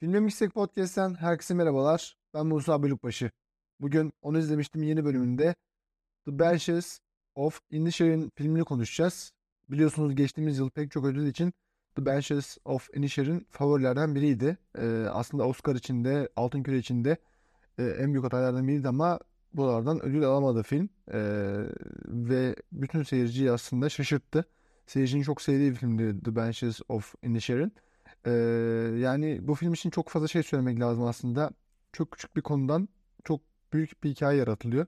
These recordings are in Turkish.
Filme Mixtek Podcast'ten herkese merhabalar. Ben Musa Bölükbaşı. Bugün onu izlemiştim yeni bölümünde The Banshees of Inisherin filmini konuşacağız. Biliyorsunuz geçtiğimiz yıl pek çok ödül için The Banshees of Inisherin favorilerden biriydi. Ee, aslında Oscar içinde, Altın Küre içinde e, en büyük adaylardan biriydi ama buralardan ödül alamadı film. Ee, ve bütün seyirciyi aslında şaşırttı. Seyircinin çok sevdiği bir filmdi The Banshees of Inisherin. Ee, yani bu film için çok fazla şey söylemek lazım aslında. Çok küçük bir konudan çok büyük bir hikaye yaratılıyor.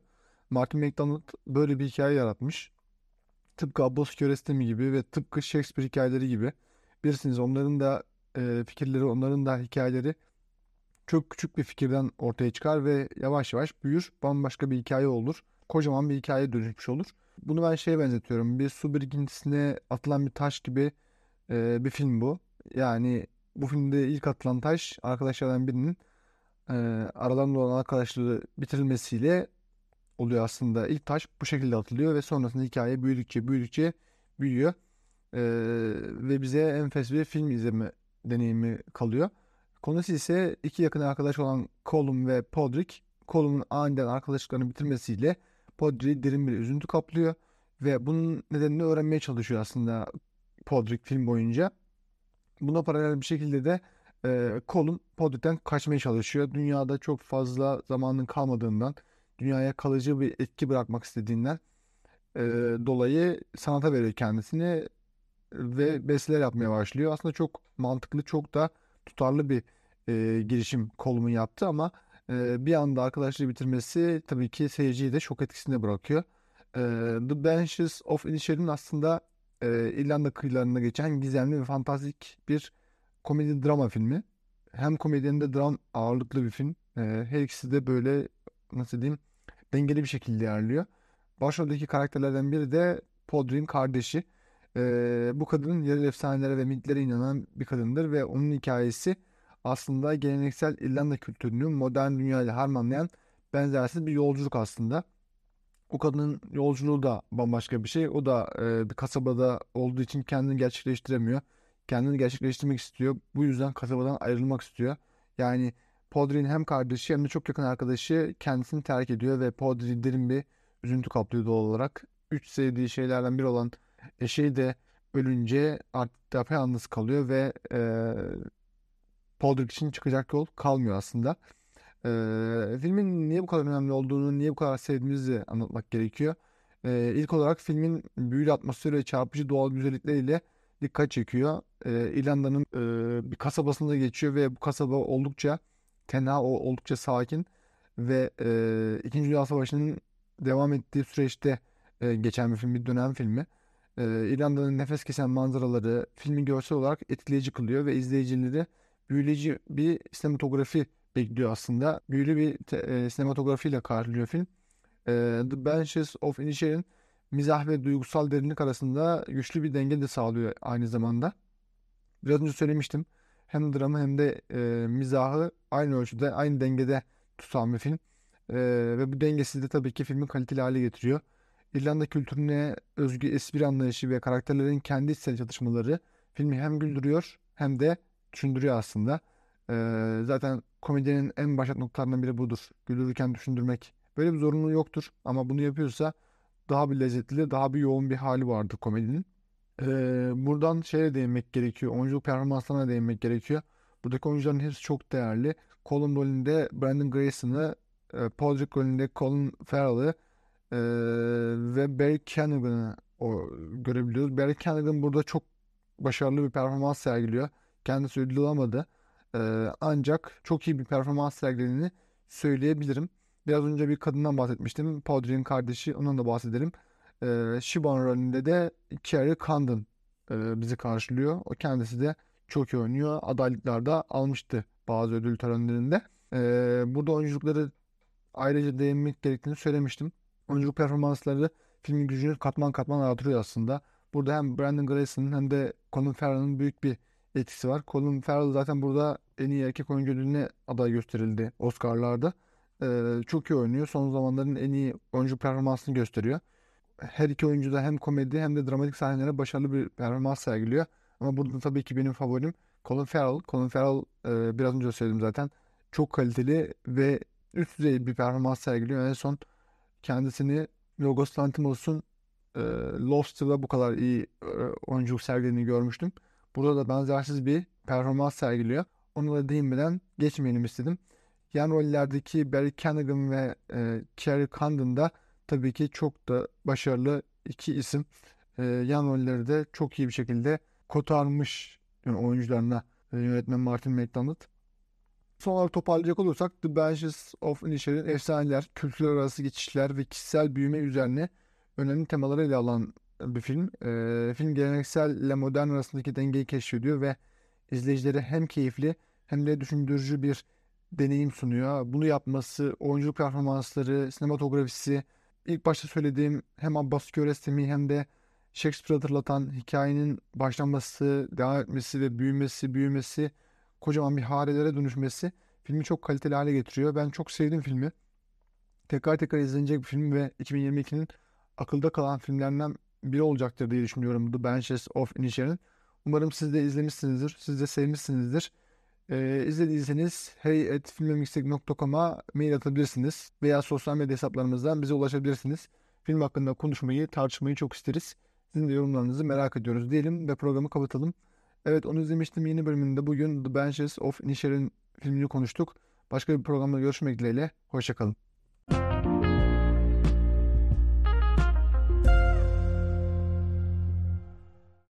Martin McDonagh böyle bir hikaye yaratmış. Tıpkı Abbas Kiarostami gibi ve tıpkı Shakespeare hikayeleri gibi. Bilirsiniz onların da e, fikirleri, onların da hikayeleri çok küçük bir fikirden ortaya çıkar ve yavaş yavaş büyür. Bambaşka bir hikaye olur. Kocaman bir hikaye dönüşmüş olur. Bunu ben şeye benzetiyorum. Bir su birikintisine atılan bir taş gibi e, bir film bu. Yani bu filmde ilk atılan taş arkadaşlardan birinin e, aralarında olan arkadaşlığı bitirilmesiyle oluyor aslında. İlk taş bu şekilde atılıyor ve sonrasında hikaye büyüdükçe büyüdükçe büyüyor. E, ve bize enfes bir film izleme deneyimi kalıyor. Konusu ise iki yakın arkadaş olan Colum ve Podrick. Colum'un aniden arkadaşlıklarını bitirmesiyle Podrick'i derin bir üzüntü kaplıyor. Ve bunun nedenini öğrenmeye çalışıyor aslında Podrick film boyunca. Buna paralel bir şekilde de e, Colin Podrick'ten kaçmaya çalışıyor. Dünyada çok fazla zamanın kalmadığından, dünyaya kalıcı bir etki bırakmak istediğinden e, dolayı sanata veriyor kendisini ve besteler yapmaya başlıyor. Aslında çok mantıklı, çok da tutarlı bir e, girişim Colin'in yaptı ama e, bir anda arkadaşlığı bitirmesi tabii ki seyirciyi de şok etkisinde bırakıyor. E, The Banshees of Inisherin aslında e, İrlanda kıyılarında geçen gizemli ve fantastik bir komedi drama filmi. Hem komedi hem de dram ağırlıklı bir film. E, her ikisi de böyle nasıl diyeyim dengeli bir şekilde ilerliyor. Başroldeki karakterlerden biri de Podrick'in kardeşi. E, bu kadın yerel efsanelere ve mitlere inanan bir kadındır ve onun hikayesi aslında geleneksel İrlanda kültürünü modern dünyayla harmanlayan benzersiz bir yolculuk aslında. O kadının yolculuğu da bambaşka bir şey. O da e, kasabada olduğu için kendini gerçekleştiremiyor. Kendini gerçekleştirmek istiyor. Bu yüzden kasabadan ayrılmak istiyor. Yani Podrick'in hem kardeşi hem de çok yakın arkadaşı kendisini terk ediyor ve Podrick derin bir üzüntü kaplıyor doğal olarak. Üç sevdiği şeylerden biri olan eşeği de ölünce artık da yalnız kalıyor ve e, Podrick için çıkacak yol kalmıyor aslında. Ee, filmin niye bu kadar önemli olduğunu, niye bu kadar sevdiğimizi anlatmak gerekiyor. Ee, ilk olarak filmin büyülü atmosferi ve çarpıcı doğal güzellikleriyle dikkat çekiyor. Ee, İrlanda'nın e, bir kasabasında geçiyor ve bu kasaba oldukça tenha, oldukça sakin ve e, İkinci Dünya Savaşı'nın devam ettiği süreçte e, geçen bir film, bir dönem filmi. E, İrlanda'nın nefes kesen manzaraları filmi görsel olarak etkileyici kılıyor ve izleyicileri büyüleyici bir sinematografi bekliyor aslında. Büyülü bir te, e, sinematografiyle karşılıyor film. E, The Banshees of Inisherin mizah ve duygusal derinlik arasında güçlü bir denge de sağlıyor aynı zamanda. Biraz önce söylemiştim. Hem drama hem de e, mizahı aynı ölçüde, aynı dengede tutan bir film. E, ve bu dengesi de tabii ki filmi kaliteli hale getiriyor. İrlanda kültürüne özgü espri anlayışı ve karakterlerin kendi içsel çatışmaları filmi hem güldürüyor hem de düşündürüyor aslında. Ee, zaten komedinin en başat noktalarından biri budur. Güldürürken düşündürmek. Böyle bir zorunluluğu yoktur ama bunu yapıyorsa daha bir lezzetli, daha bir yoğun bir hali vardır komedinin. Ee, buradan şeye değinmek gerekiyor. Oyunculuk performanslarına değinmek gerekiyor. Buradaki oyuncuların hepsi çok değerli. Colin rolünde Brandon Grayson'ı, e, Podrick rolünde Colin Farrell'ı e, ve Barry Keoghan'ı görebiliyoruz. Barry Keoghan burada çok başarılı bir performans sergiliyor. Kendisi ödül alamadı. Ancak çok iyi bir performans sergilediğini söyleyebilirim. Biraz önce bir kadından bahsetmiştim. Podrick'in kardeşi ondan da bahsedelim. Ee, Shibon rolünde de Kerry Condon e, bizi karşılıyor. O kendisi de çok iyi oynuyor. Adaylıklarda almıştı bazı ödül törenlerinde. Ee, burada oyunculukları ayrıca değinmek gerektiğini söylemiştim. Oyunculuk performansları filmin gücünü katman katman artırıyor aslında. Burada hem Brandon Gleeson'ın hem de Colin Farrell'ın büyük bir etkisi var. Colin Farrell zaten burada en iyi erkek oyuncu ödülüne aday gösterildi Oscar'larda. Ee, çok iyi oynuyor. Son zamanların en iyi oyuncu performansını gösteriyor. Her iki oyuncu da hem komedi hem de dramatik sahnelere başarılı bir performans sergiliyor. Ama burada tabii ki benim favorim Colin Farrell. Colin Farrell e, biraz önce söyledim zaten. Çok kaliteli ve üst düzey bir performans sergiliyor. En son kendisini Yorgos Lanthimos'un e, Lost'ta bu kadar iyi e, oyunculuk sergilediğini görmüştüm. Burada da benzersiz bir performans sergiliyor. Onu da değinmeden geçmeyelim istedim. Yan rollerdeki Barry Keoghan ve e, Kerry Condon da tabii ki çok da başarılı iki isim. E, yan rolleri de çok iyi bir şekilde kotarmış yani oyuncularına e, yönetmen Martin McDonagh. Son olarak toparlayacak olursak The Banshees of Inisherin efsaneler, kültürler arası geçişler ve kişisel büyüme üzerine önemli temaları ele alan bir film. E, film geleneksel ile modern arasındaki dengeyi keşfediyor ve izleyicilere hem keyifli hem de düşündürücü bir deneyim sunuyor. Bunu yapması, oyunculuk performansları, sinematografisi, ilk başta söylediğim hem Abbas Kiarostami hem de Shakespeare hatırlatan hikayenin başlaması, devam etmesi ve büyümesi, büyümesi, kocaman bir harelere dönüşmesi filmi çok kaliteli hale getiriyor. Ben çok sevdim filmi. Tekrar tekrar izlenecek bir film ve 2022'nin akılda kalan filmlerinden biri olacaktır diye düşünüyorum The Banshees of Inisherin. Umarım siz de izlemişsinizdir, siz de sevmişsinizdir. Ee, izlediyseniz hey.filmemixtek.com'a mail atabilirsiniz veya sosyal medya hesaplarımızdan bize ulaşabilirsiniz. Film hakkında konuşmayı, tartışmayı çok isteriz. Sizin de yorumlarınızı merak ediyoruz diyelim ve programı kapatalım. Evet onu izlemiştim yeni bölümünde bugün The Banshees of Inisherin filmini konuştuk. Başka bir programda görüşmek dileğiyle. Hoşçakalın.